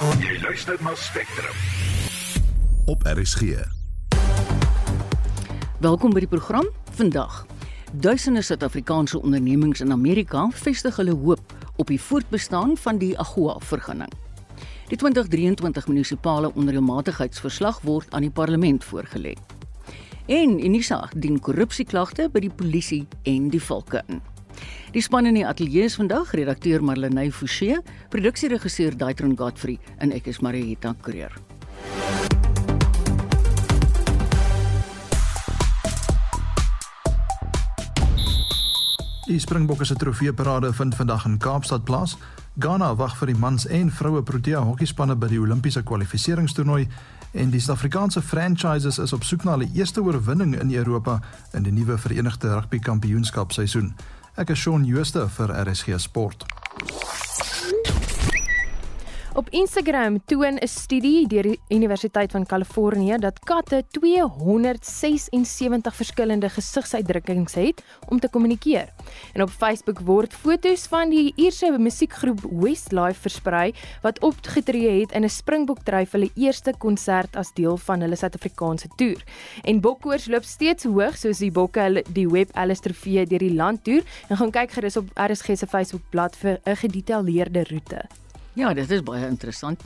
Jy luister na Spectrum. op RSG. Welkom by die program. Vandag. Duisende Suid-Afrikaanse ondernemings in Amerika vestig hulle hoop op die voortbestaan van die AGOA-vergunning. Die 2023 munisipale onreëlmatigheidsverslag word aan die parlement voorgelê. En Unisa dien korrupsieklagte by die polisie en die valke in. Die span in die ateljee is vandag redakteur Marlenae Forsie, produksieregisseur Daitron Godfrey en ek is Marieta Kreer. Die Springbokke se trofeeparade vind vandag in Kaapstad plaas. Ghana wag vir die mans en vroue Protea hokkiespanne by die Olimpiese kwalifikasietoernooi en die Suid-Afrikaanse franchises is op soek na hulle eerste oorwinning in Europa in die nuwe Verenigde Rugby Kampioenskap seisoen. Ek is Shaun Jooste vir RSG Sport. Op Instagram toon 'n studie deur die Universiteit van Kalifornië dat katte 276 verskillende gesigsuitdrukkings het om te kommunikeer. En op Facebook word foto's van die Ierse musiekgroep Westlife versprei wat opgetree het in 'n Springbok dryf hulle eerste konsert as deel van hulle Suid-Afrikaanse toer. En bokkoers loop steeds hoog soos die bokke hulle die Web Alice trofee deur die land toer en gaan kyk gerus op RSG se Facebookblad vir 'n gedetailleerde roete. Ja, dit is baie interessant.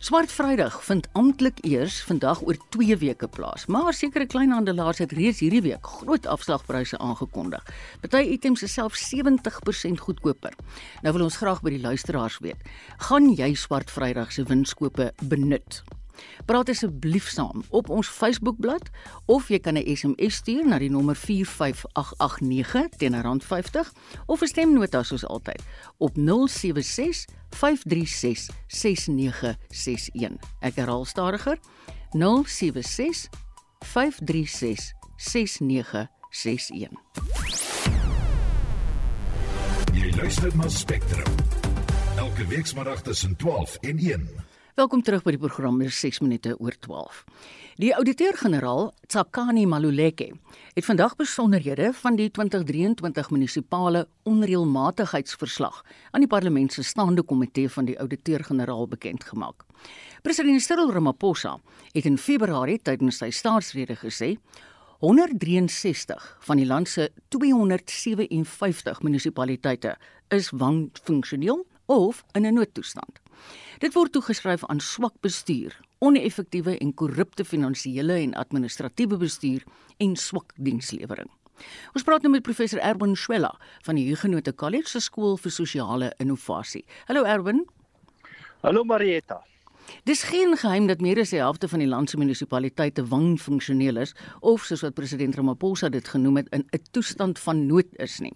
Swart Vrydag vind amptelik eers vandag oor 2 weke plaas, maar sekere kleinhandelaars het reeds hierdie week groot afslagpryse aangekondig. Party items is self 70% goedkoper. Nou wil ons graag by die luisteraars weet, gaan jy Swart Vrydag se winskoope benut? Praat asseblief saam op ons Facebookblad of jy kan 'n SMS stuur na die nommer 45889 teen R50 of 'n stemnota soos altyd op 076 536 6961. Ek herhaal stadiger. 076 536 6961. Jy luister na Spectrum. Elke weekmiddag tussen 12 en 1. Welkom terug by die program is 6 minute oor 12. Die ouditeur-generaal, Tsakani Maluleke, het vandag besonderhede van die 2023 munisipale onreëlmatigheidsverslag aan die parlement se staande komitee van die ouditeur-generaal bekend gemaak. President Cyril Ramaphosa het in Februarie tydens sy staatsrede gesê 163 van die land se 257 munisipaliteite is wanfunksioneel of in 'n noodtoestand. Dit word toegeskryf aan swak bestuur, oneffektiewe en korrupte finansiële en administratiewe bestuur en swak dienslewering. Ons praat nou met professor Erwin Schwella van die Huguenot College se skool vir sosiale innovasie. Hallo Erwin. Hallo Marietta. Dis geen geheim dat meer as die helfte van die land se munisipaliteite wanfunksioneel is of soos wat president Ramaphosa dit genoem het in 'n toestand van nood is nie.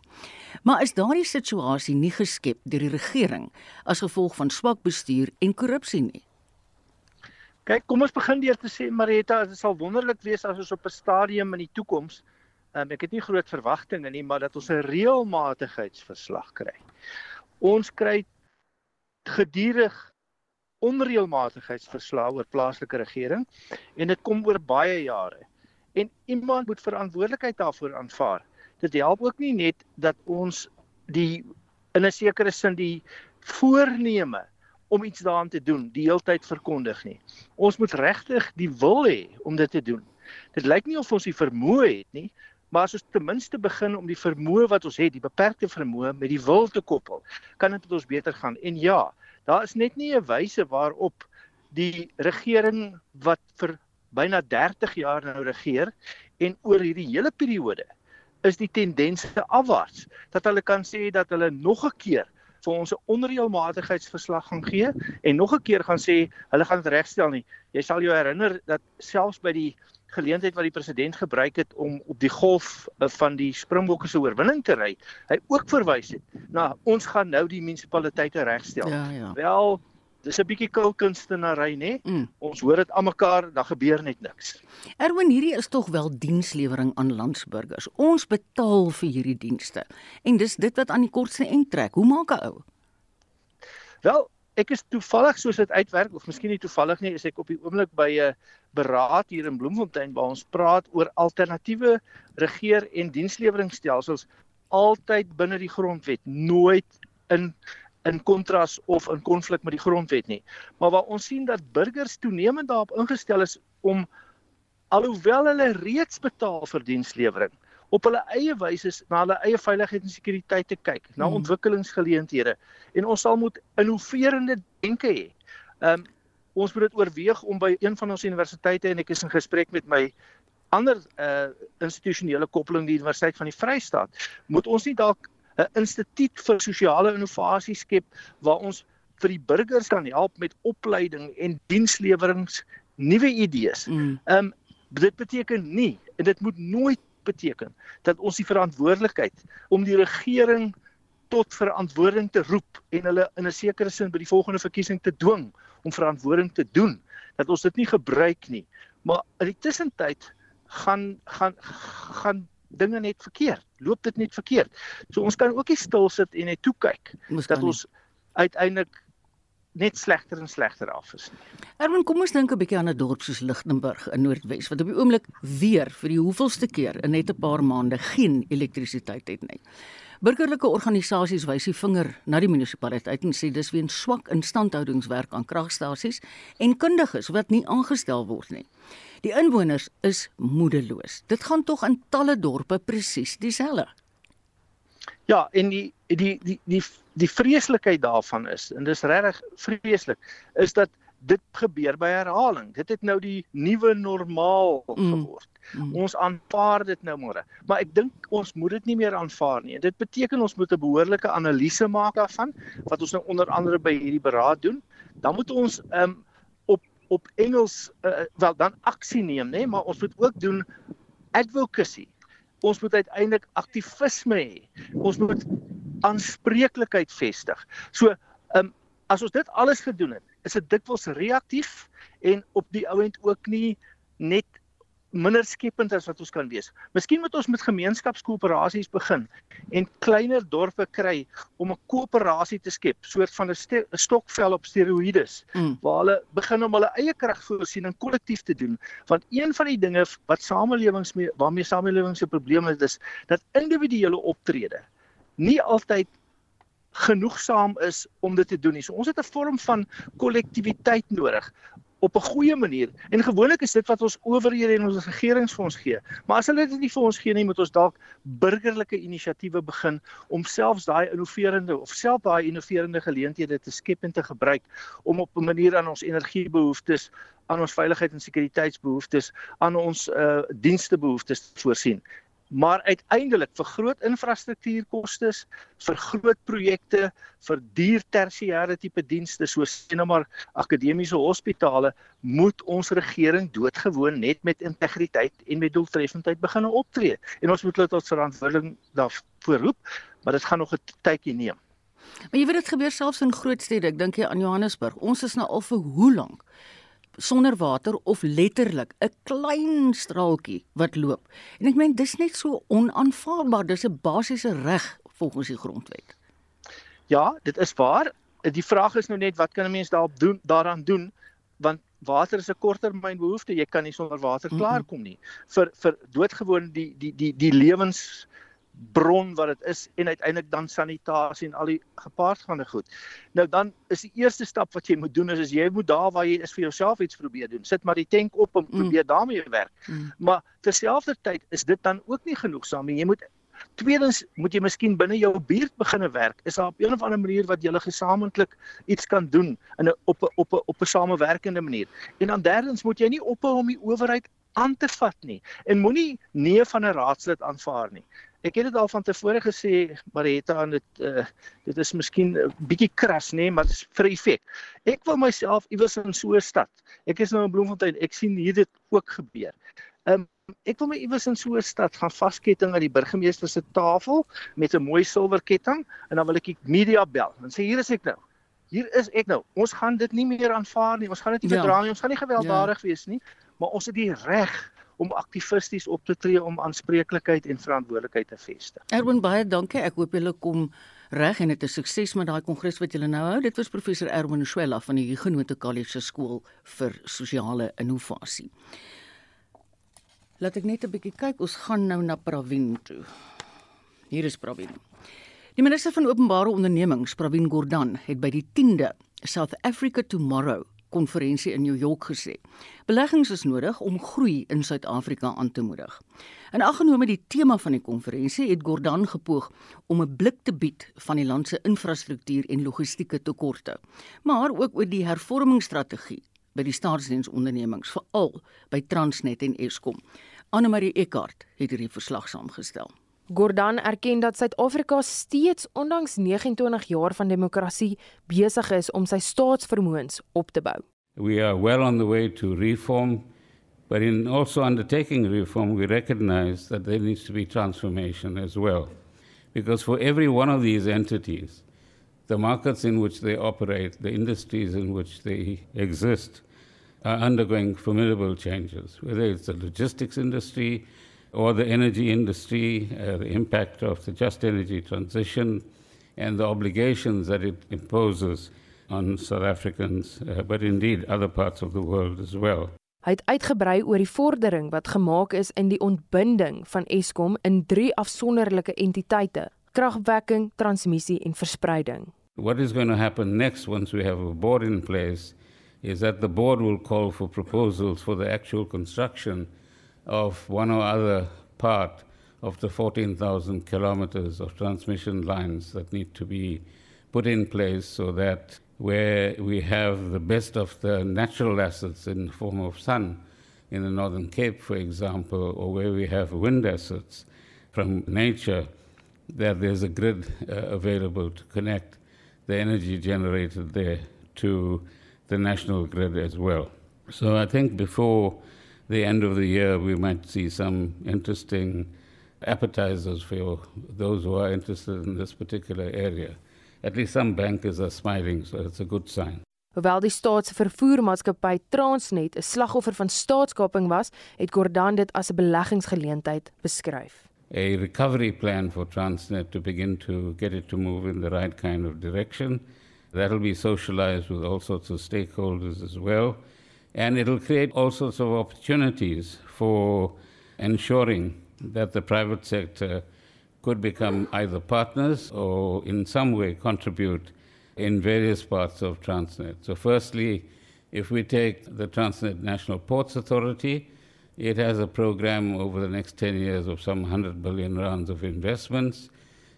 Maar is daardie situasie nie geskep deur die regering as gevolg van swak bestuur en korrupsie nie? Kyk, kom ons begin deur te sê Marietta, dit sal wonderlik wees as ons op 'n stadium in die toekoms, um, ek het nie groot verwagtinge nie, maar dat ons 'n reëlmatigheidsverslag kry. Ons kry gedurig onreëlmatigheidsverslae oor plaaslike regering en dit kom oor baie jare. En iemand moet verantwoordelikheid daarvoor aanvaar. Dit help ook nie net dat ons die in 'n sekere sin die voorneme om iets daaraan te doen die heeltyd verkondig nie. Ons moet regtig die wil hê om dit te doen. Dit lyk nie of ons die vermoë het nie, maar as ons ten minste begin om die vermoë wat ons het, die beperkte vermoë met die wil te koppel, kan dit met ons beter gaan. En ja, Daar is net nie 'n wyse waarop die regering wat vir byna 30 jaar nou regeer en oor hierdie hele periode is die tendense afwaarts dat hulle kan sê dat hulle nog 'n keer vir ons 'n onreëlmatigheidsverslag gaan gee en nog 'n keer gaan sê hulle gaan dit regstel nie. Jy sal jou herinner dat selfs by die geleentheid wat die president gebruik het om op die golf eh, van die Springbokke se oorwinning te ry, hy ook verwys het na ons gaan nou die munisipaliteite regstel. Ja, ja. Wel, dis 'n bietjie kulkunstenary, nê? Mm. Ons hoor dit almekaar, dan gebeur net niks. Erwin, hierdie is tog wel dienslewering aan landsburgers. Ons betaal vir hierdie dienste. En dis dit wat aan die kortste end trek. Hoe maak 'n ou? Wel, ek is toevallig soos dit uitwerk of miskien nie toevallig nie, is ek op die oomblik by 'n beraad hier in Bloemfontein waar ons praat oor alternatiewe regeer- en diensleweringstelsels altyd binne die grondwet, nooit in in kontras of in konflik met die grondwet nie. Maar waar ons sien dat burgers toenemend daarop ingestel is om alhoewel hulle reeds betaal vir dienslewering op hulle eie wyse na hulle eie veiligheid en sekuriteit te kyk, na hmm. ontwikkelingsgeleenthede en ons sal moet innoverende denke hê. Ehm um, ons moet dit oorweeg om by een van ons universiteite en ek is in gesprek met my ander uh institusionele koppeling die Universiteit van die Vrystaat, moet ons nie dalk 'n instituut vir sosiale innovasie skep waar ons vir die burgers kan help met opleiding en dienslewerings nuwe idees. Mm. Ehm mm. um, dit beteken nie en dit moet nooit beteken dat ons die verantwoordelikheid om die regering tot verantwoording te roep en hulle in 'n sekere sin by die volgende verkiesing te dwing om verantwoording te doen dat ons dit nie gebruik nie. Maar in die tussentyd gaan gaan gaan dinge net verkeerd loop dit net verkeerd. So ons kan ook nie stil sit en net toe kyk dat ons uiteindelik net slegter en slegter af is. Erwin, kom ons dink 'n bietjie aan 'n dorp soos Lichtenburg in Noordwes wat op die oomblik weer vir die hoeveelste keer in net 'n paar maande geen elektrisiteit het nie. Burgerlike organisasies wys die vinger na die munisipaliteit en sê dis weens swak instandhoudingswerk aan kragstasies en kundiges wat nie aangestel word nie. Die inwoners is moedeloos. Dit gaan tog in talle dorpe presies dieselfde. Ja, en die die die die die vreeslikheid daarvan is en dis regtig vreeslik is dat dit gebeur by herhaling. Dit het nou die nuwe normaal mm. geword. Mm. Ons aanvaar dit nou môre. Maar ek dink ons moet dit nie meer aanvaar nie. Dit beteken ons moet 'n behoorlike analise maak daarvan wat ons nou onder andere by hierdie beraad doen. Dan moet ons um op op Engels uh, wel dan aksie neem, nê, maar ons moet ook doen advocacy ons moet uiteindelik aktivisme hê. Ons moet aanspreeklikheid vestig. So, ehm um, as ons dit alles gedoen het, is dit dikwels reaktief en op die ouend ook nie net minder skepend as wat ons kan wees. Miskien moet ons met gemeenskapskoöperasies begin en kleiner dorpe kry om 'n koöperasie te skep, soort van 'n stokvel op steroïdes, mm. waar hulle begin om hulle eie kragvoorsiening kollektief te doen. Want een van die dinge wat samelewings mee waarmee samelewings se probleme is, is dat individuele optrede nie altyd genoegsaam is om dit te doen nie. So ons het 'n vorm van kollektiwiteit nodig op 'n goeie manier. En gewoonlik is dit wat ons owerhede en ons regerings vir ons gee. Maar as hulle dit nie vir ons gee nie, moet ons dalk burgerlike inisiatiewe begin om selfs daai innoverende of self daai innoverende geleenthede te skep en te gebruik om op 'n manier aan ons energiebehoeftes, aan ons veiligheid en sekuriteitsbehoeftes, aan ons uh dienstebehoeftes voorsien maar uiteindelik vir groot infrastruktuurkoste, vir groot projekte, vir duur tersiêre tipe dienste soos nou maar akademiese hospitale, moet ons regering doodgewoon net met integriteit en met doeltreffendheid begin optree. En ons moet hulle tot verantwoording daarvoor roep, maar dit gaan nog 'n tydjie neem. Maar jy weet dit gebeur selfs in groot stede. Ek dink jy aan Johannesburg. Ons is nou al vir hoe lank sonder water of letterlik 'n klein straaltjie wat loop. En ek meen dis net so onaanvaarbaar. Dis 'n basiese reg volgens die grondwet. Ja, dit is waar. Die vraag is nou net wat kan 'n mens daarop doen daaraan doen want water is 'n korttermynbehoefte. Jy kan nie sonder water klaarkom nie. Vir vir doodgewoon die die die die lewens bron wat dit is en uiteindelik dan sanitasie en al die gepaardgaande goed. Nou dan is die eerste stap wat jy moet doen is, is jy moet daar waar jy is vir jouself iets probeer doen. Sit maar die tank op en mm. probeer mm. daarmee werk. Mm. Maar terselfdertyd is dit dan ook nie genoegsaam nie. Jy moet tweedens moet jy miskien binne jou buurt begine werk. Is daar op 'n of ander manier wat julle gesamentlik iets kan doen in 'n op 'n op 'n op 'n samewerkende manier. En dan derdens moet jy nie ophou om die owerheid aan te vat nie en moenie nee van 'n raadslid aanvaar nie. Ek het dit al van tevore gesê, Marita, en dit uh, dit is miskien 'n bietjie kras, nê, nee, maar dit is vir effek. Ek wil myself iewers in so 'n stad. Ek is nou in Bloemfontein. Ek sien hier dit ook gebeur. Ehm um, ek wil my iewers in so 'n stad gaan vasketting aan die burgemeester se tafel met 'n mooi silwer ketting en dan wil ek die media bel en sê hier is ek nou. Hier is ek nou. Ons gaan dit nie meer aanvaar nie. Ons gaan dit nie ja. verdra nie. Ons gaan nie gewelddadig ja. wees nie, maar ons het die reg om aktivisties op te tree om aanspreeklikheid en verantwoordelikheid te vestig. Erwin baie dankie. Ek hoop julle kom reg en dit is sukses met daai kongres wat julle nou hou. Dit was professor Erwin Swela van die Huguenot College skool vir sosiale innovasie. Laat ek net 'n bietjie kyk. Ons gaan nou na Pravin toe. Hier is Pravin. Die minister van Openbare Ondernemings, Pravin Gordhan, het by die 10de South Africa Tomorrow konferensie in New York gesê. Beleggings is nodig om groei in Suid-Afrika aan te moedig. In aggenome die tema van die konferensie het Gordhan gepoog om 'n blik te bied van die land se infrastruktuur en logistieke tekorte, maar ook oor die hervormingsstrategie by die staatsdiensondernemings, veral by Transnet en Eskom. Anne-Marie Eckart het hierdie verslag saamgestel. Gordhan erken dat Suid-Afrika steeds ondanks 29 jaar van demokrasie besig is om sy staatsvermoëns op te bou. We are well on the way to reform, but in also undertaking reform, we recognize that there needs to be transformation as well. Because for every one of these entities, the markets in which they operate, the industries in which they exist, are undergoing formidable changes, whether it's the logistics industry, or the energy industry, uh, the impact of the just energy transition, and the obligations that it imposes on South Africans, uh, but indeed other parts of the world as well. Hy het uitgebrei oor die vordering wat gemaak is in die ontbinding van Eskom in drie afsonderlike entiteite: kragwekking, transmissie en verspreiding. What is going to happen next once we have a board in place is that the board will call for proposals for the actual construction of one or other part of the 14,000 kilometers of transmission lines that need to be put in place so that where we have the best of the natural assets in the form of sun in the Northern Cape, for example, or where we have wind assets from nature, that there's a grid uh, available to connect the energy generated there to the national grid as well. So I think before the end of the year, we might see some interesting appetizers for those who are interested in this particular area. At least some bankers are smiling, so it's a good sign. Hoewel die staatsvervoermaatskappy Transnet 'n slagoffer van staatskaping was, het Gordhan dit as 'n beleggingsgeleentheid beskryf. A recovery plan for Transnet to begin to get it to move in the right kind of direction. That'll be socialized with all sorts of stakeholders as well. And it'll create all sorts of opportunities for ensuring that the private sector could become either partners or in some way contribute in various parts of Transnet. So, firstly, if we take the Transnet National Ports Authority, it has a program over the next 10 years of some 100 billion rounds of investments.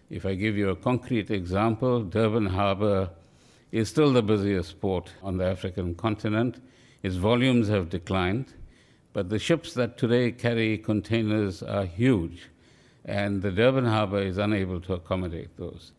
If I give you a concrete example, Durban Harbour is still the busiest port on the African continent. Its volumes have declined, but the ships that today carry containers are huge, and the Durban Harbour is unable to accommodate those.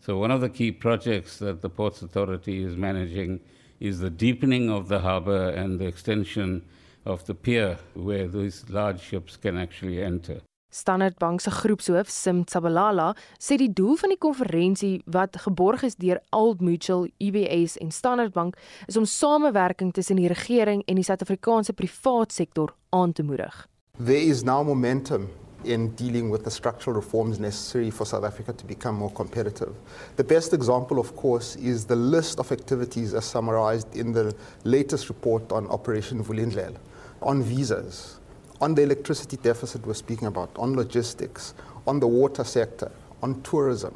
So, one of the key projects that the Ports Authority is managing is the deepening of the harbour and the extension of the pier where these large ships can actually enter. Standard Bank se groepshoof, Sim Tsabalala, sê die doel van die konferensie wat geborg is deur Old Mutual, UBS en Standard Bank is om samewerking tussen die regering en die Suid-Afrikaanse privaat sektor aan te moedig. There is now momentum in dealing with the structural reforms necessary for South Africa to become more competitive. The best example, of course, is the list of activities as summarized in the latest report on Operation Vulindlela on visas, on the electricity deficit we're speaking about, on logistics, on the water sector, on tourism.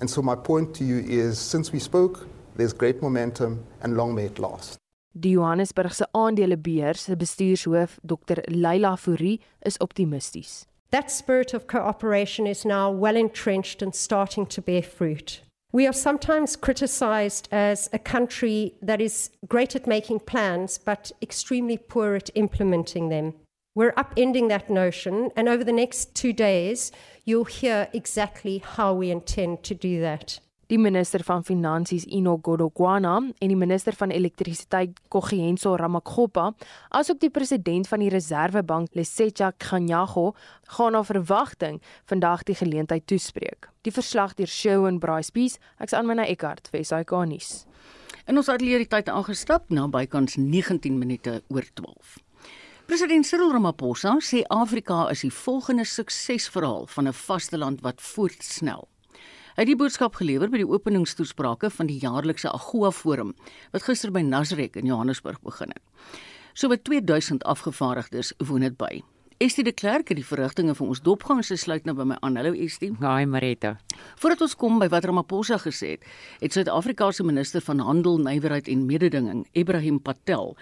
And so, my point to you is since we spoke, there's great momentum and long may it last. Die Johannesburgse aandelebeurs se bestuurshoof, Dr. Leila Fourie, is optimisties. That spirit of cooperation is now well entrenched and starting to bear fruit. We are sometimes criticized as a country that is great at making plans, but extremely poor at implementing them. We're upending that notion, and over the next two days, you'll hear exactly how we intend to do that. Die minister van Finansies Ino Godongwana en die minister van Elektrisiteit Kogienso Ramakgopa, asook die president van die Reserwebank Lesetja Kganyago, gaan na verwagting vandag die geleentheid toespreek. Die verslag deur Shaun Braispies, ek's aan myne Eckart vir SAK nuus. In ons atelier tyd aangestap na bykans 19 minute oor 12. President Cyril Ramaphosa sê Afrika is die volgende suksesverhaal van 'n vasteland wat voortsnel. Hy het die boodskap gelewer by die openingstoesprake van die jaarlikse AGOA Forum wat gister by Nasrek in Johannesburg begin het. So wat 2000 afgevaardigdes woon dit by. Estie de Klerk het die verrigtinge vir ons en sy sluit nou by my aan. Hallo Estie. Haai Marita. Voordat ons kom by wat Ramaphosa gesê het, het Suid-Afrika se minister van Handel, Nywerheid en Mededinging, Ibrahim Patel,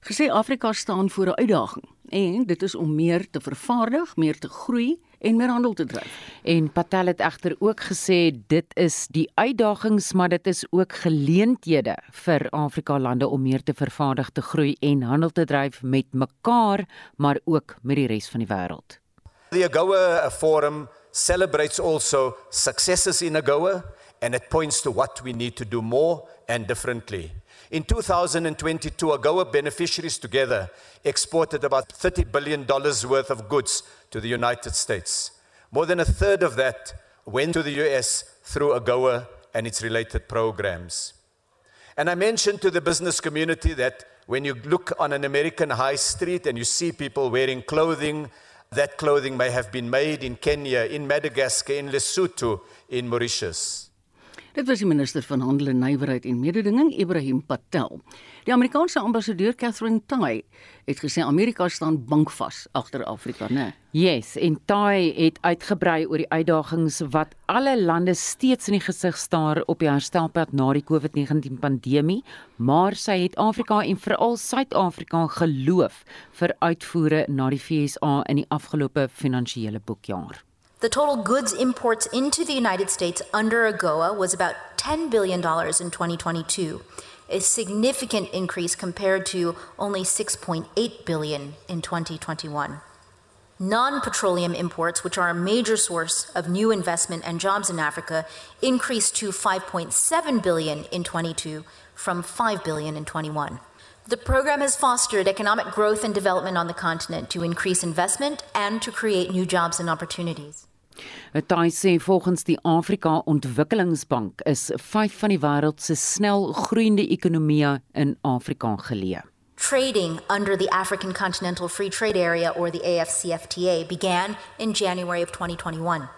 gesê Afrika staan voor 'n uitdaging en dit is om meer te vervaardig, meer te groei en meer handel te dryf. En Patel het egter ook gesê dit is die uitdagings, maar dit is ook geleenthede vir Afrika lande om meer te vervaardig, te groei en handel te dryf met mekaar, maar ook met die res van die wêreld. The AGOA forum celebrates also successes in AGOA and it points to what we need to do more and differently. In 2022, AGOA beneficiaries together exported about $30 billion worth of goods to the United States. More than a third of that went to the US through AGOA and its related programs. And I mentioned to the business community that when you look on an American high street and you see people wearing clothing, that clothing may have been made in Kenya, in Madagascar, in Lesotho, in Mauritius. Dit was die minister van Handel en Nywerheid en Mededinging, Ibrahim Patel. Die Amerikaanse ambassadeur Catherine Tai het gesê Amerika staan bankvas agter Afrika, né? Yes, en Tai het uitgebrei oor die uitdagings wat alle lande steeds in die gesig staar op die herstelpad na die COVID-19 pandemie, maar sy het Afrika en veral Suid-Afrika geloof vir uitvoere na die FSA in die afgelope finansiële boekjaar. The total goods imports into the United States under AGOA was about $10 billion in 2022, a significant increase compared to only 6.8 billion in 2021. Non-petroleum imports, which are a major source of new investment and jobs in Africa, increased to 5.7 billion in 22 from 5 billion in 21. The program has fostered economic growth and development on the continent to increase investment and to create new jobs and opportunities. Hy sê volgens die Afrika Ontwikkelingsbank is 5 van die wêreld se snel groeiende ekonomieë in Afrika geleë. Trading under the African Continental Free Trade Area or the AFCFTA began in January of 2021.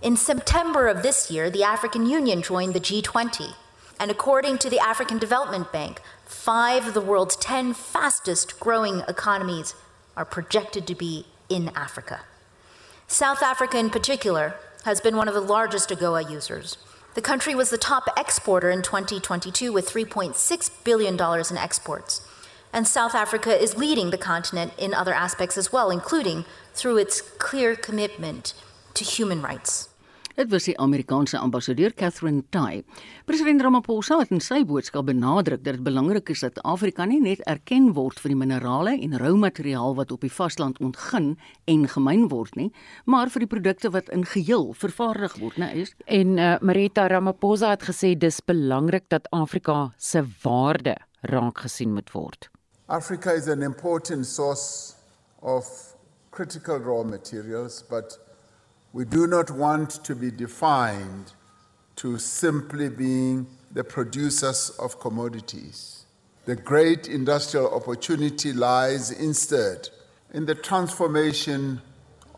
In September of this year, the African Union joined the G20. And according to the African Development Bank, five of the world's 10 fastest growing economies are projected to be in Africa. South Africa, in particular, has been one of the largest AGOA users. The country was the top exporter in 2022 with $3.6 billion in exports. And South Africa is leading the continent in other aspects as well, including through its clear commitment to human rights. Dit was die Amerikaanse ambassadeur Catherine Tai. President Ramaphosa het in sy boodskap benadruk dat dit belangrik is dat Afrika nie net erken word vir die minerale en rou materiaal wat op die vasteland ontgin en gemyn word nie, maar vir die produkte wat in geheel vervaardig word, né is. En uh, Marita Ramaphosa het gesê dis belangrik dat Afrika se waarde raak gesien moet word. Africa is an important source of critical raw materials, but We do not want to be defined to simply being the producers of commodities. The great industrial opportunity lies instead in the transformation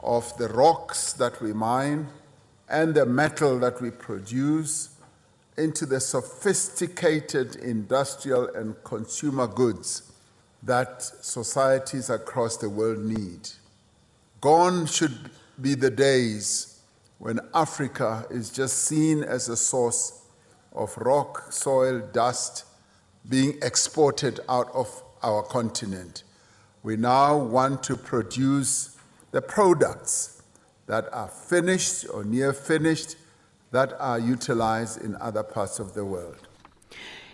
of the rocks that we mine and the metal that we produce into the sophisticated industrial and consumer goods that societies across the world need. Gone should be the days when Africa is just seen as a source of rock, soil, dust being exported out of our continent. We now want to produce the products that are finished or near finished that are utilized in other parts of the world.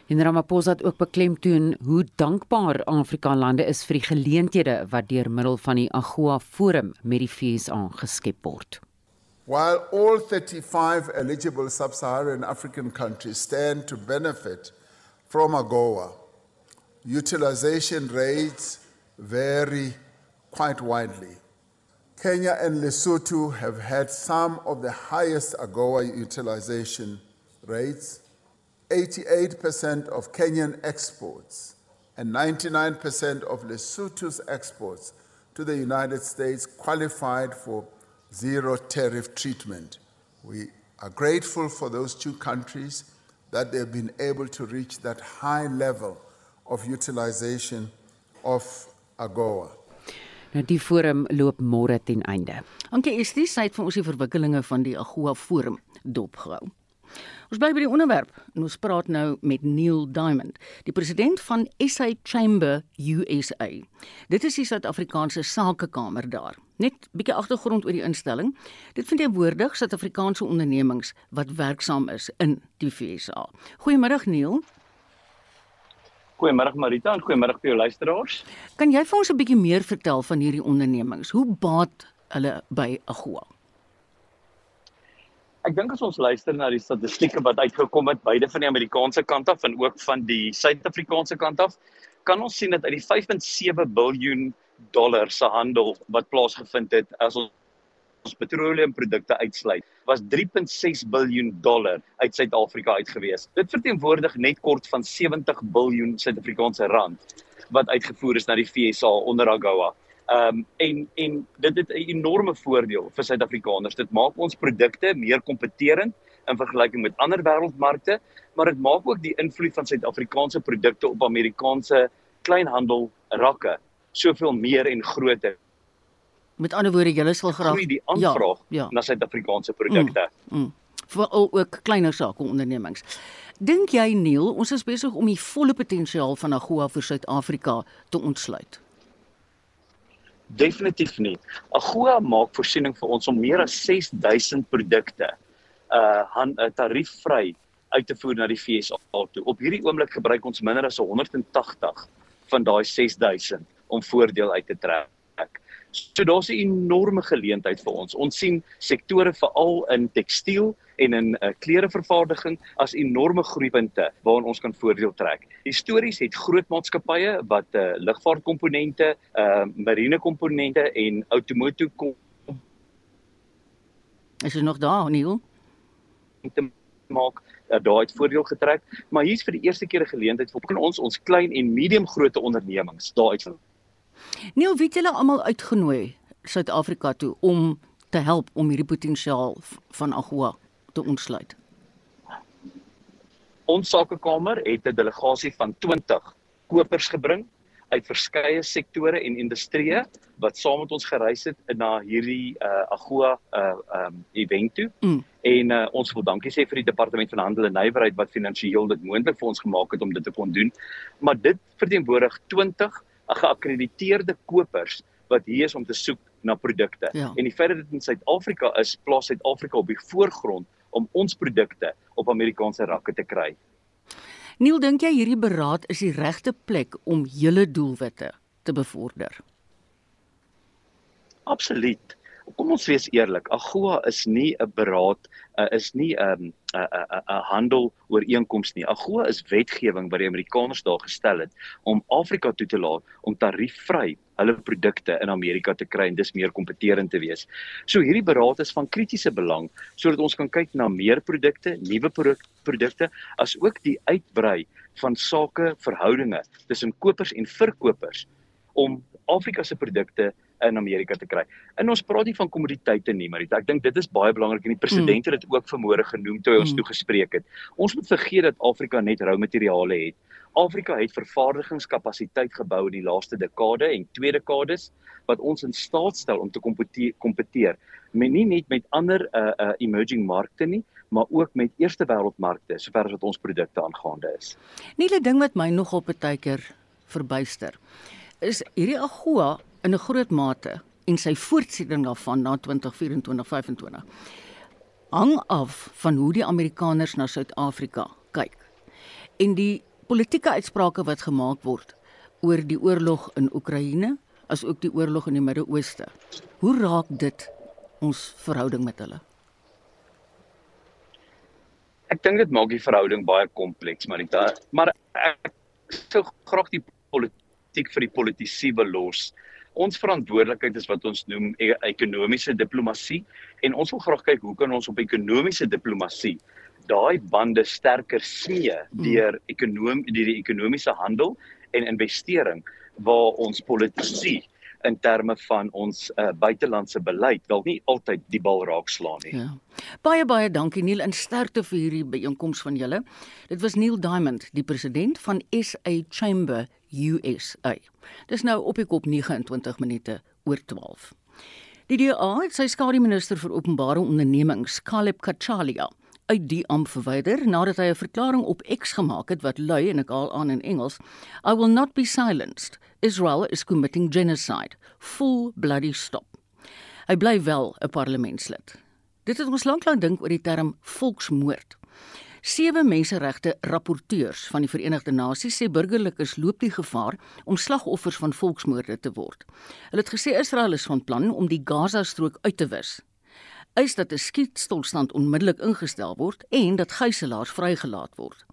En Ramaphosa het ook beklemtoon hoe dankbaar Afrika lande is vir die geleenthede wat deur middel van die AGOA Forum met die FSA geskep word. While all 35 eligible sub-Saharan African countries stand to benefit from AGOA, utilization rates vary quite widely. Kenya and Lesotho have had some of the highest AGOA utilization rates 88% of Kenyan exports and 99% of Lesotho's exports to the United States qualified for zero tariff treatment. We are grateful for those two countries that they've been able to reach that high level of utilization of AGOA. Nou die forum loop môre ten einde. Dankie Estie, sy het vir ons die verwikkelinge van die AGOA forum dopgehou. Ons bly by die onderwerp en ons praat nou met Neil Diamond, die president van SA Chamber USA. Dit is die Suid-Afrikaanse Sakekamer daar. Net 'n bietjie agtergrond oor die instelling. Dit verteenwoordig Suid-Afrikaanse ondernemings wat werksaam is in die VSA. Goeiemiddag Neil. Goeiemôre Marita en goeiemôre vir jou luisteraars. Kan jy vir ons 'n bietjie meer vertel van hierdie ondernemings? Hoe baat hulle by AGOA? Ek dink as ons luister na die statistieke wat uitgekom het beide van die Amerikaanse kant af en ook van die Suid-Afrikaanse kant af, kan ons sien dat uit die 5.7 miljard dollar se handel wat plaasgevind het as ons ons petroleumprodukte uitsluit, was 3.6 miljard dollar uit Suid-Afrika uitgewees. Dit verteenwoordig net kort van 70 miljard Suid-Afrikaanse rand wat uitgevoer is na die FSA onder AGOA. Ehm um, en en dit het 'n enorme voordeel vir Suid-Afrikaners. Dit maak ons produkte meer kompeterend in vergelyking met ander wêreldmarkte, maar dit maak ook die invloed van Suid-Afrikaanse produkte op Amerikaanse kleinhandel rakke soveel meer en groter. Met ander woorde, julle sal graag die aanvraag ja, ja. na Suid-Afrikaanse produkte. Mm, mm. Veral ook kleiner sake ondernemings. Dink jy Neil, ons is besig om die volle potensiaal van AGOA vir Suid-Afrika te ontsluit? Definitief nie. AGOA maak voorsiening vir ons om meer as 6000 produkte uh han uh, tariefvry uit te voer na die FSA toe. Op hierdie oomblik gebruik ons minder as 180 van daai 6000 om voordeel uit te trek. So daar's 'n enorme geleentheid vir ons. Ons sien sektore veral in tekstiel en in uh, klerevervaardiging as enorme groeipunte waarin ons kan voordeel trek. Histories het groot maatskappye wat uh, lugvaartkomponente, uh, marine komponente en automotive kom Is dit nog daar, Neil? te maak uh, daar het voordeel getrek, maar hier's vir die eerste keer 'n geleentheid vir ons ons klein en medium grootte ondernemings daar uit Neil, wie het julle almal uitgenooi Suid-Afrika toe om te help om hierdie potensiaal van AGOA te ontsluit? Ons sakekamer het 'n delegasie van 20 kopers gebring uit verskeie sektore en industrieë wat saam met ons gereis het na hierdie uh, AGOA uh um event toe. Mm. En uh, ons wil dankie sê vir die departement van handel en nywerheid wat finansiëel dit moontlik vir ons gemaak het om dit te kon doen. Maar dit verteenwoordig 20 geakkrediteerde kopers wat hier is om te soek na produkte. Ja. En die feit dat dit in Suid-Afrika is, plaas Suid-Afrika op die voorgrond om ons produkte op Amerikaanse rakke te kry. Neil, dink jy hierdie beraad is die regte plek om julle doelwitte te bevorder? Absoluut kom ons wees eerlik, AGOA is nie 'n beraad, uh, is nie 'n 'n 'n 'n handel ooreenkoms nie. AGOA is wetgewing wat die Amerikaners daar gestel het om Afrika toe te laat om tariefvry hulle produkte in Amerika te kry en dis meer kompeterend te wees. So hierdie beraad is van kritiese belang sodat ons kan kyk na meer produkte, nuwe produkte, as ook die uitbrei van sake verhoudinge tussen kopers en verkopers om Afrika se produkte in Amerika te kry. En ons praat nie van kommoditeite nie, maar ek dink dit is baie belangrik en die president het dit ook vanmôre genoem toe hy ons mm. toe gespreek het. Ons moet vergeet dat Afrika net rou materiale het. Afrika het vervaardigingskapasiteit gebou in die laaste dekade en twee dekades wat ons in staat stel om te kompeteer. Men nie net met ander uh uh emerging markte nie, maar ook met eerste wêreldmarkte sover as wat ons produkte aangaande is. Nie 'n ding wat my nog op 'n tydker verbuister is hierdie AGOA in 'n groot mate en sy voortsetting daarvan na 2024-25 hang af van hoe die Amerikaners na Suid-Afrika kyk. En die politieke uitsprake wat gemaak word oor die oorlog in Oekraïne, as ook die oorlog in die Midde-Ooste. Hoe raak dit ons verhouding met hulle? Ek dink dit maak die verhouding baie kompleks, Marita, maar ek sou graag die politiek vir die politisie belos ons verantwoordelikheid is wat ons noem e ekonomiese diplomatie en ons wil graag kyk hoe kan ons op ekonomiese diplomatie daai bande sterker smee hmm. deur ekonom deur die ekonomiese handel en investering waar ons politisie in terme van ons uh, buitelandse beleid dalk nie altyd die bal raak slaan nie. Ja. Baie baie dankie Neil en sterkte vir hierdie byeenkoms van julle. Dit was Neil Diamond, die president van SA Chamber USA. Dis nou op die kop 29 minute oor 12. Die DA het sy skademinister vir openbare ondernemings, Caleb Kachalia, uit die amp verwyder nadat hy 'n verklaring op X gemaak het wat lui en ek haal aan in Engels: I will not be silenced. Israel is committing genocide. Full bloody stop. Hy bly wel 'n parlementslid. Dit het ons lanklaas dink oor die term volksmoord. Sewe menseregte rapporteurs van die Verenigde Nasies sê burgerlikes loop die gevaar om slagoffers van volksmoorde te word. Hulle het gesê Israel is van plan om die Gaza-strook uit te wis eis dat 'n skietstilstand onmiddellik ingestel word en dat gijslaers vrygelaat word.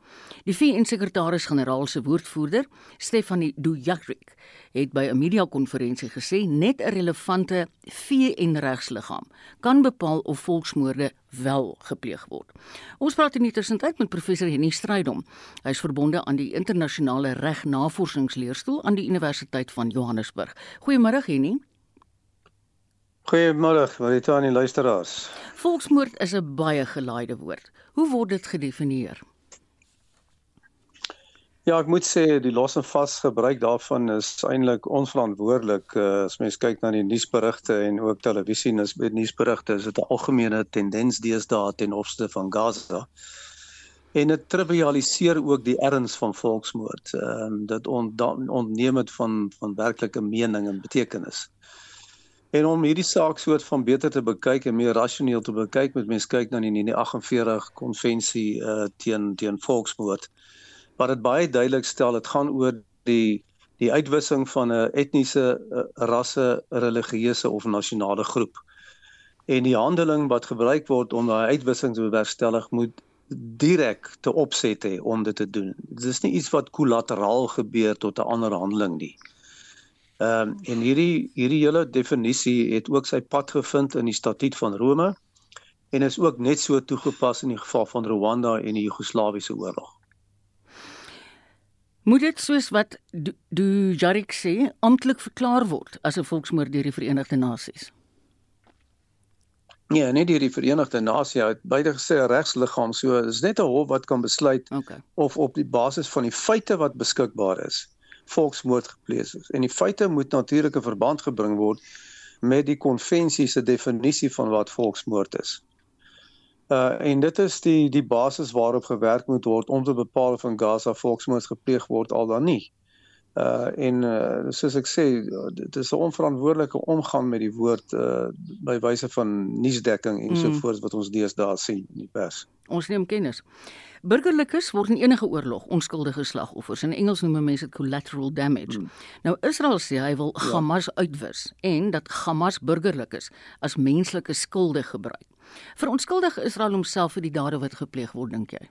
Die VN-sekretaris-generaal se woordvoerder, Stephanie Dujarric, het by 'n media-konferensie gesê net 'n relevante VN-regsliggaam kan bepaal of volksmoorde wel gepleeg word. Ons praat in tussentyd met professor Henny Strydom. Hy is verbonde aan die internasionale reg navorsingsleerstoel aan die Universiteit van Johannesburg. Goeiemôre Henny. Goeiemôre, Maritani luisteraars. Volksmoord is 'n baie gelaaide woord. Hoe word dit gedefinieer? Ja, ek moet sê die los en vas gebruik daarvan is eintlik onverantwoordelik uh, as mens kyk na die nuusberigte en ook televisie nuusberigte is dit 'n algemene tendens deesdae ten opsigte van Gaza. En dit trivialiseer ook die erns van volksmoord. Ehm um, dit ontneem dit van van werklike mening en betekenis. En om hierdie saak soort van beter te bekyk en meer rasioneel te bekyk, moet mens kyk na die 1948 konvensie uh teen teen volksmoord. Wat dit baie duidelik stel, dit gaan oor die die uitwissing van 'n etniese, uh, rasse, religieuse of nasionale groep. En die handeling wat gebruik word om daai uitwissing te bewerkstellig moet direk te opset hê om dit te doen. Dit is nie iets wat kollateraal gebeur tot 'n ander handeling nie. Ehm um, en hierdie hierdie hele definisie het ook sy pad gevind in die statuut van Rome en is ook net so toegepas in die geval van Rwanda en die Joegoslawiese oorlog. Moet dit soos wat Du Jarik sê amptelik verklaar word as 'n volksmoord deur die Verenigde Nasies? Nee, net deur die Verenigde Nasies het beide gesê regsliggaam, so is net 'n hof wat kan besluit okay. of op die basis van die feite wat beskikbaar is volksmoord gepleeg is. En die feite moet natuurlik in verband gebring word met die konvensie se definisie van wat volksmoord is. Uh en dit is die die basis waarop gewerk moet word om te bepaal of in Gaza volksmoord gepleeg word al dan nie. Uh en uh, soos ek sê, dit is 'n onverantwoordelike omgang met die woord uh by wyse van nuusdekking en mm. so voort wat ons deesdae sien in die pers. Ons neem kennis. Burgerlikes word in enige oorlog onskuldige slagoffers. In Engels noem mense dit collateral damage. Hmm. Nou Israel sê hy wil ja. Hamas uitwis en dat Hamas burgerlikes as menslike skulde gebruik. Verontskuldig Israel homself vir die dade wat gepleeg word, dink jy?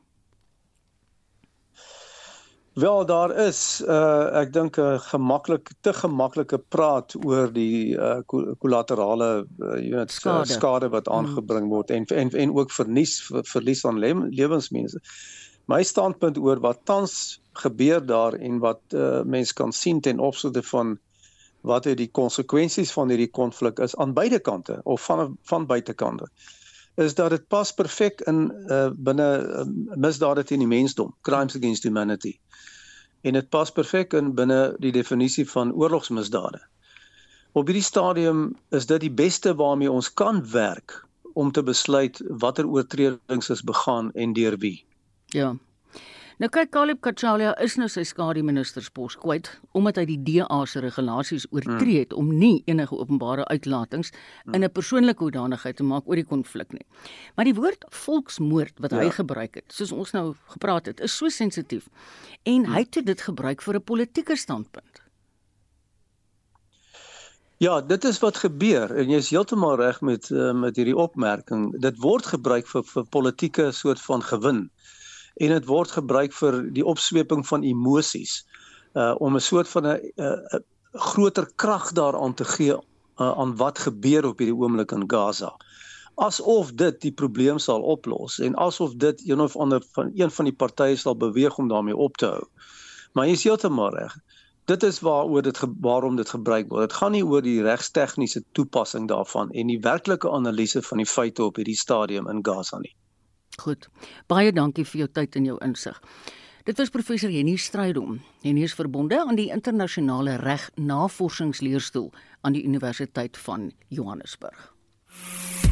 Wel daar is uh ek dink 'n gemaklik te gemaklike praat oor die uh kollaterale uh, jy weet skade. skade wat mm. aangebring word en en en ook verlies verlies aan le lewensmense. My standpunt oor wat tans gebeur daar en wat uh mense kan sien ten opsigte van wat het die konsekwensies van hierdie konflik is aan beide kante of van van buitekante is dat dit pas perfek in uh binne uh, misdade teen die mensdom, crimes against humanity en dit pas perfek in binne die definisie van oorlogsmisdade. Op hierdie stadium is dit die beste waarmee ons kan werk om te besluit watter oortredings is begaan en deur wie. Ja. Nou kyk Caleb Kachalia is nou sy skadeministerspos kwyt omdat hy die DA se regulasies oortree het hmm. om nie enige openbare uitlatings hmm. in 'n persoonlike hoedanigheid te maak oor die konflik nie. Maar die woord volksmoord wat ja. hy gebruik het, soos ons nou gepraat het, is so sensitief en hmm. hy het dit gebruik vir 'n politieke standpunt. Ja, dit is wat gebeur en jy is heeltemal reg met uh, met hierdie opmerking. Dit word gebruik vir vir politieke soort van gewin en dit word gebruik vir die opsweping van emosies uh om 'n soort van 'n 'n groter krag daaraan te gee uh, aan wat gebeur op hierdie oomblik in Gaza. Asof dit die probleem sal oplos en asof dit een of ander van een van die partye sal beweeg om daarmee op te hou. Maar jy is heeltemal reg. Dit is waaroor dit waarom dit gebruik word. Dit gaan nie oor die regstegniese toepassing daarvan en die werklike analise van die feite op hierdie stadium in Gaza nie. Goed. Baie dankie vir jou tyd en jou insig. Dit was professor Henny Strydom. Henny is verbonde aan die internasionale reg navorsingsleerstoel aan die Universiteit van Johannesburg.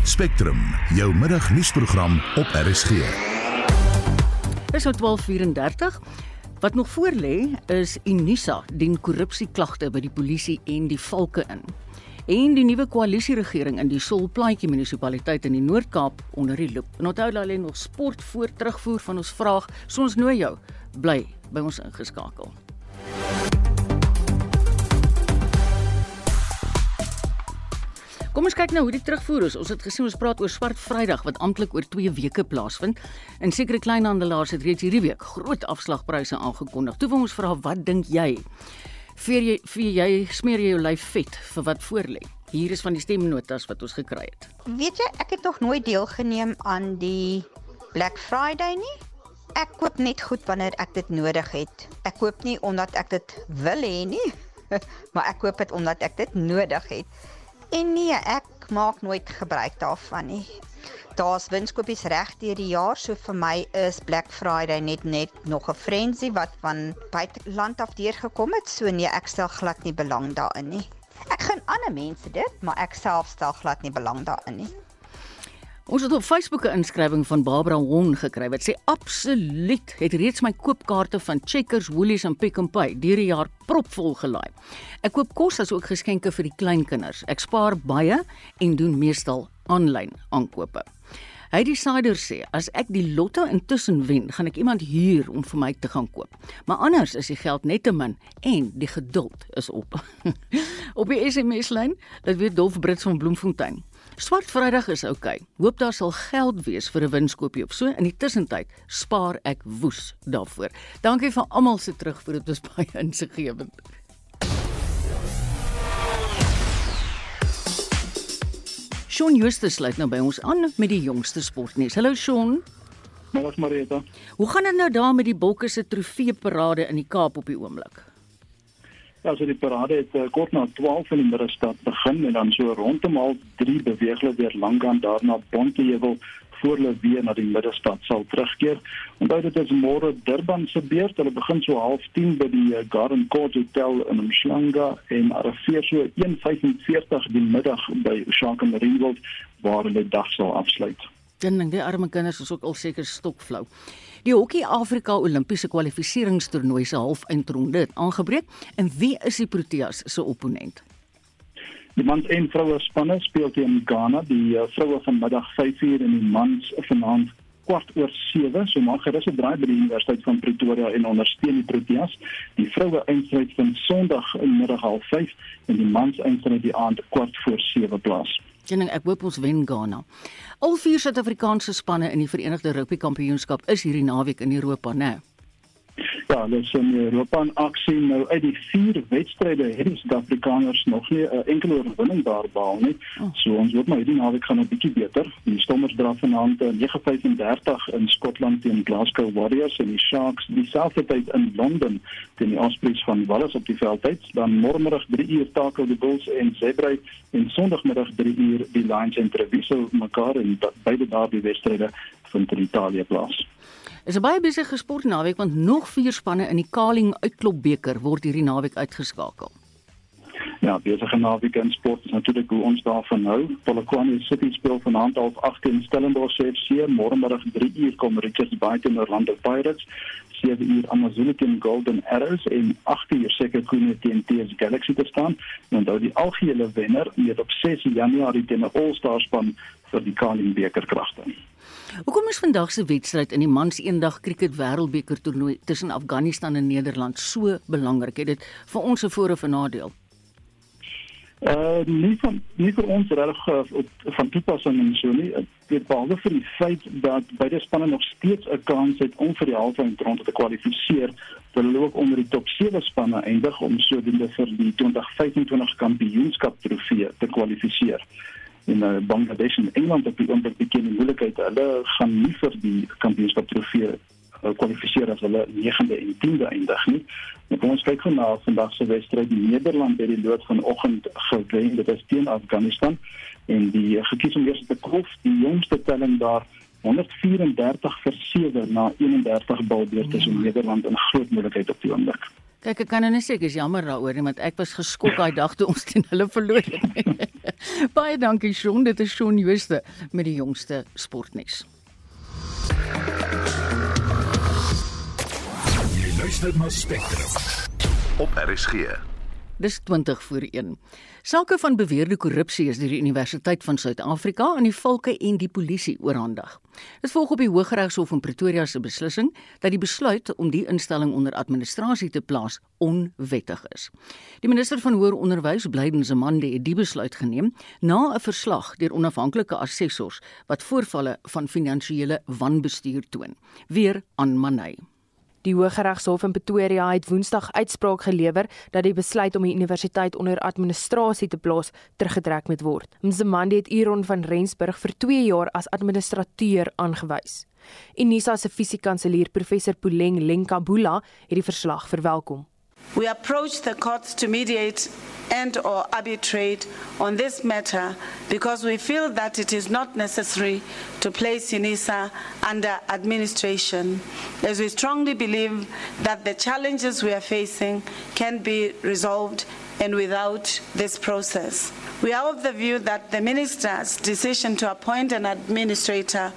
Spectrum, jou middagnuusprogram op RSG. Dis nou 12:34. Wat nog voor lê is Unisa dien korrupsieklagte by die polisie en die valke in. En die nuwe koalisieregering in die Solplaatjie munisipaliteit in die Noord-Kaap onder die loop. En onthou dat hulle nog sport voor terugvoer van ons vraag, so ons nooi jou bly by ons ingeskakel. Kom ons kyk nou hoe die terugvoer is. Ons het gesien ons praat oor Swart Vrydag wat amptelik oor 2 weke plaasvind. En sekere kleinhandelaars het reeds hierdie week groot afslagpryse aangekondig. Toe wil ons vra wat dink jy? Vir jy vir jy smeer jy jou lyf vet vir wat voorlê? Hier is van die stemnotas wat ons gekry het. Weet jy, ek het nog nooit deelgeneem aan die Black Friday nie. Ek koop net goed wanneer ek dit nodig het. Ek koop nie omdat ek dit wil hê nie, maar ek koop dit omdat ek dit nodig het. En nee, ek maak nooit gebruik daarvan nie. Daar's winskopies reg deur die jaar, so vir my is Black Friday net net nog 'n frenzy wat van buiteland af deurgekom het, so nee, ek stel glad nie belang daarin nie. Ek gaan ander mense dit, maar ek self stel glad nie belang daarin nie. Ons het op Facebook 'n inskrywing van Barbara Hon gekry wat sê absoluut het reeds my koopkaarte van Checkers, Woolies en Pick n Pay deur die jaar propvol gelaai. Ek koop kos as ook geskenke vir die kleinkinders. Ek spaar baie en doen meestal aanlyn aankope. Hy die sider sê as ek die lotto intussen wen, gaan ek iemand huur om vir my te gaan koop. Maar anders is die geld net te min en die geduld is op. op die SMS lyn, dit weet Dolf Brits van Bloemfontein. Swart Vrydag is oukei. Okay. Hoop daar sal geld wees vir 'n winskoopie of so. In die tussentyd spaar ek woes daarvoor. Dankie vir almal se terugvoer. Dit was baie insiggewend. Shaun Justus sluit nou by ons aan met die jongste sportnuus. Hallo Shaun. Hallo Marita. Hoe gaan dit nou daar met die Bokke se trofeeparade in die Kaap op die oomblik? Ja, so die parade het uh, kort na 12 in die middagstad begin en dan so rondom al 3 beweeg hulle weer lank aan daarna Bonteheuwel voor hulle weer na die middagstad sal terugkeer. Onthou dit is môre Durban se beurt. Hulle begin so 09:30 by die uh, Garden Court Hotel in Mhlanga en arriveer so 1:45 die middag by Oshaka Marine World waar hulle dag sal afsluit. Dan dink die arme kinders is ook al seker stokflou. Die Hokkie Afrika Olimpiese kwalifikasietoernooi se halfeindronde het aangebreek en wie is die Proteas se opponent? Die mans en vroue spanne speel teen Ghana, die uh, vroue vanmiddag 5uur en die mans vanaand kwart oor 7, so maak gerus 'n draai by die Universiteit van Pretoria en ondersteun die Proteas. Die vroue eindstryd vind Sondag in middag 05:30 en die mans eindstryd die aand kwart voor 7 plaas. Jenning, ek hoop ons wen Ghana. Al vier Suid-Afrikaanse spanne in die Verenigde Rugby Kampioenskap is hierdie naweek in Europa, né? Nee? Ja, dit is in Europa in aksie nou uit die vier wedstryde het die Suid-Afrikaners nog nie 'n enkele oorwinning daar behaal nie. Oh. So ons hoop maar hierdie naweek gaan 'n bietjie beter. Die Stormers dra vanaand 9:35 in Skotland teen Glasgow Warriors en die Sharks dieselfde tyd in Londen teen die Ospreys van Wales op die veldtyd. Dan môremiddag 3 uur takel die Bulls en Zebre en Sondagmiddag 3 uur die Lions en Treviso mekaar en beide daardie wedstryde vind in Italië plaas. Is 'n baie besige sportnaweek want nog vier spanne in die Kaling Uitklopbeker word hierdie naweek uitgeskakel. Ja, besige naweek in sport is natuurlik hoe ons daarvan hou. Polokwane City speel vanaand half 8 teen Stellenbosch FC, môremiddag 3 uur kom Richards Bay teen Orlando Pirates. 7 uur Amazulu teen Golden Arrows en 8 uur seker Koene teen TS Galaxy te staan. En onthou die algehele wenner met op 6 Januarie teen 'n All-Star span vir die Kaling beker kragte. Hoekom is vandag se wedstryd in die mans eendag kriket wêreldbeker toernooi tussen Afghanistan en Nederland so belangrik? Het dit vir ons 'n voordeel of 'n nadeel? Uh nie van nie vir ons reg uh, van toepassing en so nie. Dit behalwe vir die feit dat beide spanne nog steeds 'n kans het om vir die halve eindronde te kwalifiseer, ook onder die top 7 spanne eindig om sodoende vir die 2025 kampioenskap trofee te kwalifiseer in uh, Bangladesh en Engeland op die oomblik begin die moeilikheid. Hulle gaan nie vir die kampioenskap trofee uh, kwalifiseer as hulle 9de en 10de eindig nie. Kom ons kyk gou na vandag se wedstryd. Nederland het die lood vanoggend gewen. Dit is teen Afghanistan en die uh, gekies om eers te kolf. Die jongste telling daar 134 vir 7 na 31 balbeurte ja. in Nederland in groot moeilikheid op die oomblik. Kyk, ek kan nou net sê ek is jammer daaroor nie, want ek was geskok daai dag toe ons teen hulle verloor het. Baie dankie Shaun, dit is Shaun Jooste met die jongste sportnuus. Jy luister na Spectrum op RSG. Dis 20 voor 1. Sake van beweerde korrupsie is deur die Universiteit van Suid-Afrika aan die volke en die polisie oorhandig. Dit volg op die Hooggeregshof in Pretoria se beslissing dat die besluit om die instelling onder administrasie te plaas onwettig is. Die minister van Hoër Onderwys, Blyden Zamande, het die besluit geneem na 'n verslag deur onafhanklike assessors wat voorvalle van finansiële wanbestuur toon. Weer aan Manay. Die Hooggeregshof in Pretoria het Woensdag uitspraak gelewer dat die besluit om die universiteit onder administrasie te plaas teruggetrek moet word. Mzimande het Iron van Rensburg vir 2 jaar as administrateur aangewys. Unisa se fisiekanselier professor Puleng Lenkabula het die verslag verwelkom. We approach the courts to mediate and or arbitrate on this matter because we feel that it is not necessary to place UNISA under administration as we strongly believe that the challenges we are facing can be resolved and without this process. We are of the view that the minister's decision to appoint an administrator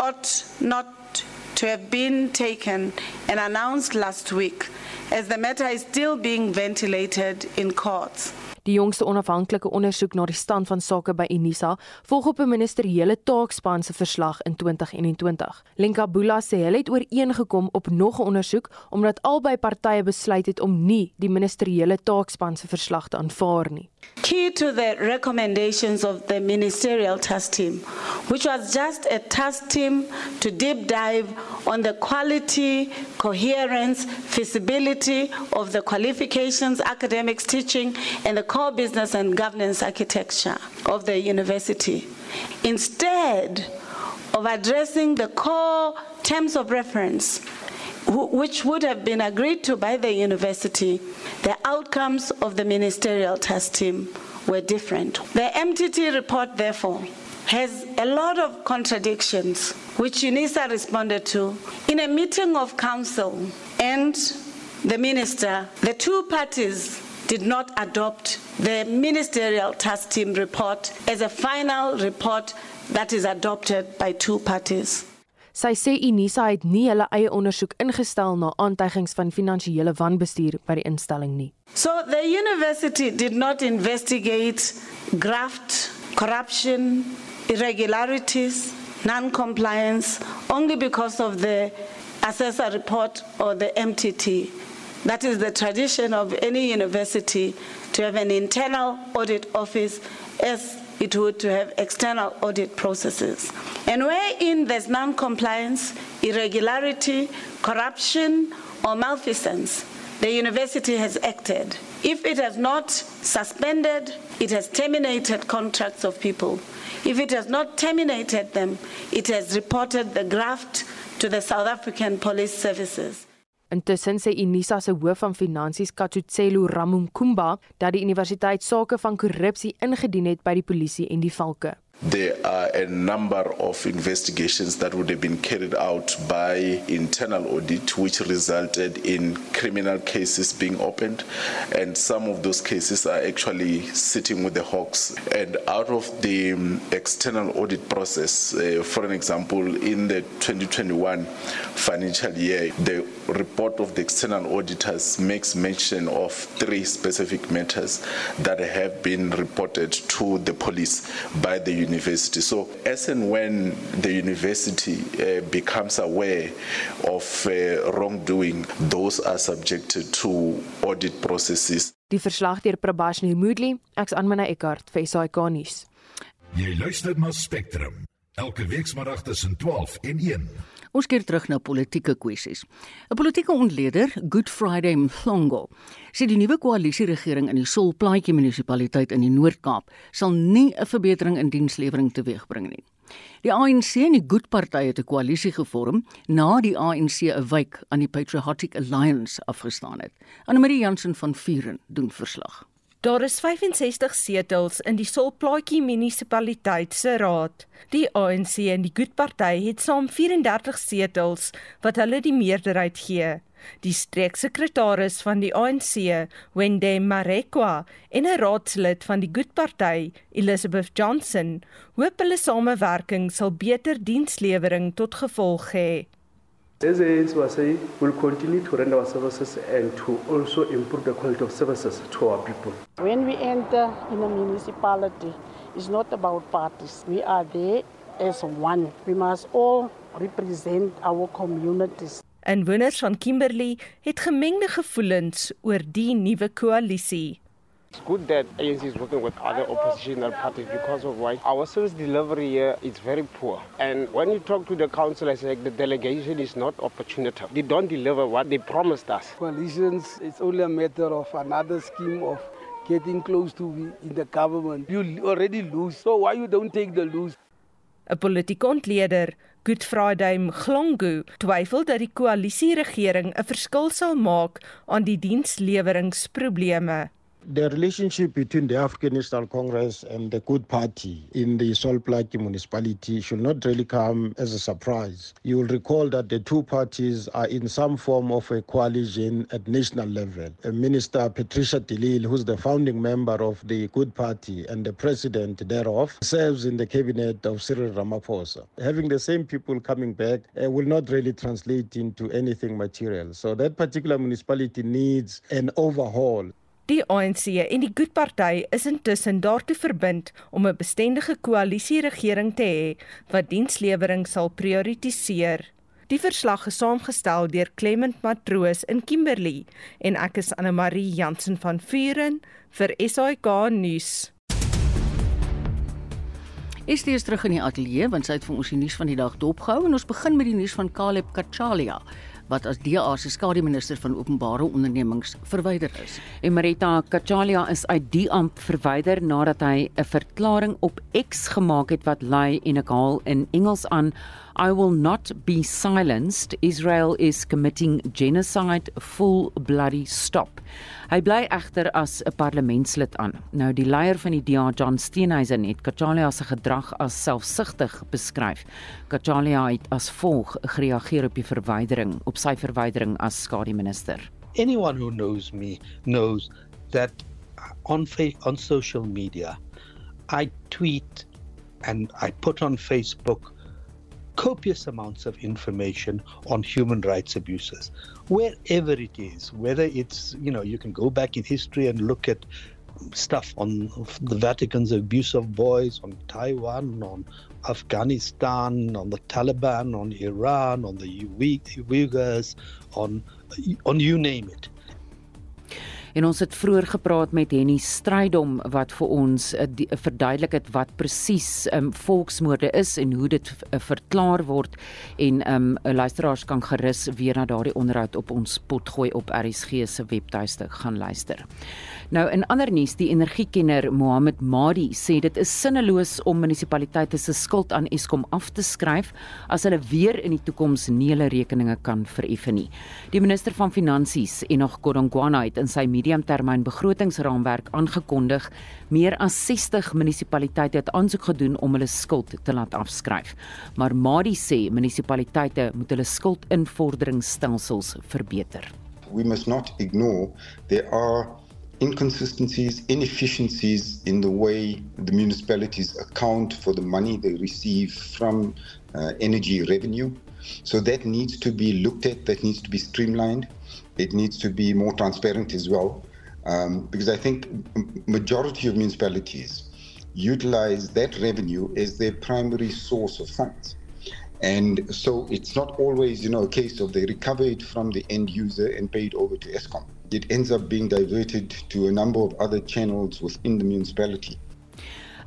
ought not to have been taken and announced last week as the matter is still being ventilated in courts. Die jongste onafhanklike ondersoek na die stand van sake by Unisa volg op 'n ministeriële taakspan se verslag in 2021. Lenka Bula sê hulle het ooreengekom op nog 'n ondersoek omdat albei partye besluit het om nie die ministeriële taakspan se verslag te aanvaar nie. Key to the recommendations of the ministerial task team, which was just a task team to deep dive on the quality, coherence, feasibility of the qualifications, academics, teaching, and the core business and governance architecture of the university. Instead of addressing the core terms of reference, which would have been agreed to by the university, the outcomes of the ministerial task team were different. The MTT report, therefore, has a lot of contradictions, which UNISA responded to in a meeting of council and the minister. The two parties did not adopt the ministerial task team report as a final report that is adopted by two parties. Sy sê Unisa het nie hulle eie ondersoek ingestel na aantuigings van finansiële wanbestuur by die instelling nie. So the university did not investigate graft, corruption, irregularities, non-compliance only because of the assessor report or the MTT. That is the tradition of any university to have an internal audit office as it would to have external audit processes. And wherein there's non-compliance, irregularity, corruption, or malfeasance, the university has acted. If it has not suspended, it has terminated contracts of people. If it has not terminated them, it has reported the graft to the South African police services. Intussen sê Unisa se hoof van finansies Katsutselo Ramumkumba dat die universiteit sake van korrupsie ingedien het by die polisie en die valke. There are a number of investigations that would have been carried out by internal audit, which resulted in criminal cases being opened. And some of those cases are actually sitting with the Hawks. And out of the um, external audit process, uh, for an example, in the 2021 financial year, the report of the external auditors makes mention of three specific matters that have been reported to the police by the university. So, as and when the university uh, becomes aware of uh, wrongdoing, those are subjected to audit processes. Die verslag deur Prabashni Moodley, ek's Anmina Eckart vir SAK nuus. Jy luister na Spectrum elke weekmiddag tussen 12 en 1. Ons keer terug na politieke kwessies. 'n Politieke ontleder, Good Friday Mhlongo, sê die nuwe koalisieregering in die Solplaatjie munisipaliteit in die Noord-Kaap sal nie 'n verbetering in dienslewering teweegbring nie. Die ANC en die Good Party het 'n koalisie gevorm na die ANC 'n wyk aan die Patriotic Alliance afgestaan het. Annelie Jansen van Vuren doen verslag. Daar is 65 setels in die Solplaatjie munisipaliteit se raad. Die ANC en die Good Party het saam 34 setels wat hulle die meerderheid gee. Die streeksekretaris van die ANC, Wende Marekwa, en 'n raadslid van die Good Party, Elizabeth Johnson, hoop hulle samewerking sal beter dienslewering tot gevolg hê. As ANC will continue to render our services and to also improve the quality of services to our people. When we enter in a municipality, it's not about parties. We are there as one. We must all represent our communities. Inwoners van Kimberley het gemengde gevoelens oor die nuwe koalisie. It's good that ANC is working with other oppositional parties because of why our service delivery here is very poor. And when you talk to the councillors, like the delegation is not opportunity. They don't deliver what they promised us. Coalitions, it's only a matter of another scheme of getting close to be in the government. You already lose, so why you don't take the lose? 'n Politieke ontleder, Good Friday Mglongo, twyfel dat die koalisieregering 'n verskil sal maak aan die diensleweringprobleme. The relationship between the African National Congress and the Good Party in the Solplaki municipality should not really come as a surprise. You will recall that the two parties are in some form of a coalition at national level. Minister Patricia Delil, who's the founding member of the Good Party and the president thereof, serves in the cabinet of Cyril Ramaphosa. Having the same people coming back uh, will not really translate into anything material. So that particular municipality needs an overhaul. Die ANC en die Good Party is intussen daartoe verbind om 'n bestendige koalisieregering te hê wat dienslewering sal prioritiseer. Die verslag is saamgestel deur Clement Matroos in Kimberley en ek is Anne Marie Jansen van Vuren vir SAK nuus. Is dit terug in die ateljee want sy het vir ons die nuus van die dag dopgehou en ons begin met die nuus van Caleb Kachalia wat as DA se skademinister van openbare ondernemings verwyder is. Emerita Kachalia is uit die amp verwyder nadat hy 'n verklaring op X gemaak het wat lui en ek haal in Engels aan I will not be silenced. Israel is committing genocide full bloody stop. Hy bly egter as 'n parlementslid aan. Nou die leier van die DA, John Steenhuisen, het Kachalia se gedrag as selfsugtig beskryf. Kachalia het as volg gereageer op die verwydering, op sy verwydering as skademinister. Anyone who knows me knows that on on social media I tweet and I put on Facebook copious amounts of information on human rights abuses wherever it is whether it's you know you can go back in history and look at stuff on the Vatican's abuse of boys on Taiwan on Afghanistan on the Taliban on Iran on the Uyghurs on on you name it En ons het vroeër gepraat met Henny Strydom wat vir ons uh, verduidelik het wat presies um, volksmoorde is en hoe dit uh, verklaar word en um luisteraars kan gerus weer na daardie onderhoud op ons potgooi op RSG se webtuiste gaan luister. Nou in ander nuus, die energiekenner Mohammed Madi sê dit is sinneloos om munisipaliteite se skuld aan Eskom af te skryf as hulle weer in die toekoms nie hulle rekeninge kan vereffen nie. Die minister van Finansies, Enoch Godongwana, het in sy mediumtermyn begrotingsraamwerk aangekondig meer as 60 munisipaliteite het aansoek gedoen om hulle skuld te laat afskryf. Maar Madi sê munisipaliteite moet hulle skuldinvorderingsstelsels verbeter. We must not ignore there are inconsistencies, inefficiencies in the way the municipalities account for the money they receive from uh, energy revenue. So that needs to be looked at, that needs to be streamlined. It needs to be more transparent as well. Um, because I think majority of municipalities utilize that revenue as their primary source of funds. And so it's not always, you know, a case of they recover it from the end user and pay it over to ESCOM. It ends up being diverted to a number of other channels within the municipality.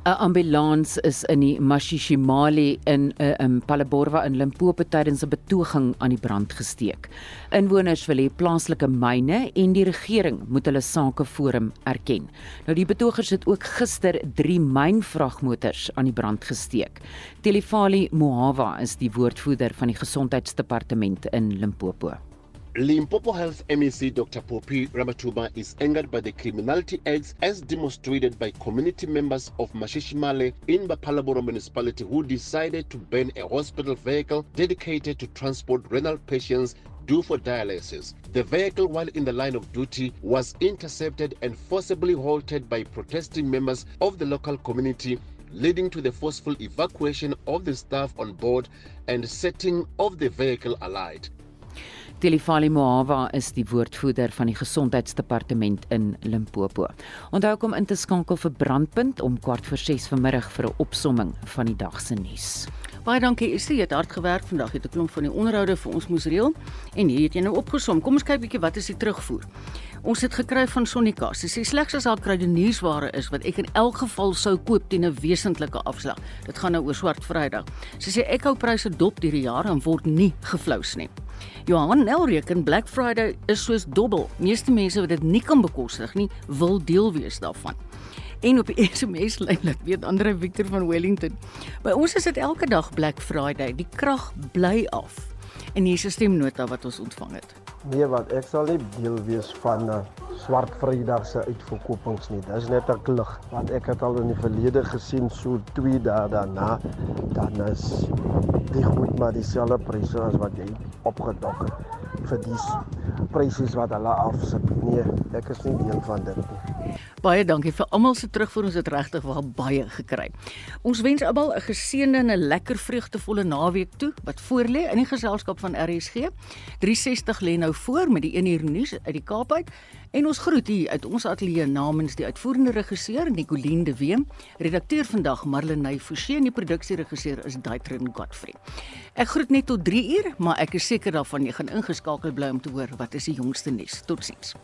'n ambulans is in die Mashishimali in 'n uh, in Palaborwa in Limpopo tydens 'n betoging aan die brand gesteek. Inwoners wil hê plaaslike myne en die regering moet hulle sake forum erken. Nou die betogers het ook gister 3 mynvragmotors aan die brand gesteek. Telefali Mohawa is die woordvoerder van die gesondheidsdepartement in Limpopo. Limpopo Health MEC Dr. Popi Ramatuba is angered by the criminality acts as demonstrated by community members of Mashishimale in Bapalaboro municipality who decided to ban a hospital vehicle dedicated to transport renal patients due for dialysis. The vehicle, while in the line of duty, was intercepted and forcibly halted by protesting members of the local community, leading to the forceful evacuation of the staff on board and setting of the vehicle alight. Telifali Mohawa is die woordvoerder van die Gesondheidsdepartement in Limpopo. Onthou kom in te skakel vir Brandpunt om kwart voor 6 vanmiddag vir 'n opsomming van die dag se nuus. Baie dankie. Is jy het hard gewerk vandag. Jy het 'n klomp van die onderhoude vir ons moes reël en hier het jy nou opgesom. Kom ons kyk bietjie wat is die terugvoer. Ons het gekry van Sonika. Sy sê slegs as daar kruideniersware is wat ek in elk geval sou koop teen 'n wesentlike afslag. Dit gaan nou oor Swart Vrydag. Sy sê ek hou pryse dop deur die jare en word nie geflous nie. Johan Nel reken Black Friday is soos dobbel. Meeste mense wat dit nie kan bekostig nie, wil deel wees daarvan. En op die SMS lyn laat weet Andre Victor van Wellington. By ons is dit elke dag Black Friday. Die krag bly af. En hier is 'n stemnota wat ons ontvang het. Nee, wat ek sal nie deel wees van 'n uh, swart Vrydag se uitverkopings nie. Dis net 'n klug want ek het al in die verlede gesien so 2 dae daarna dan is die goed maar dieselfde pryse as wat jy opgedok het vir die pryse wat hulle afsit. Nee, ek is nie deel van dit nie. Baie dankie vir almal se terugvoer. Ons het regtig wel baie gekry. Ons wens almal 'n geseënde en 'n lekker vreugdevolle naweek toe wat voorlê in die geselskap van RSG. 360 lê nou voor met die 1 uur nuus uit die Kaap uit. En ons groet hier uit ons ateljee namens die uitvoerende regisseur Nicoline de Weem, redakteur vandag Marlenae Forsie en die produksieregisseur is Daitrin Godfrey. Ek groet net tot 3 uur, maar ek is seker daarvan jy gaan ingeskakel bly om te hoor wat is die jongste nuus. Totsiens.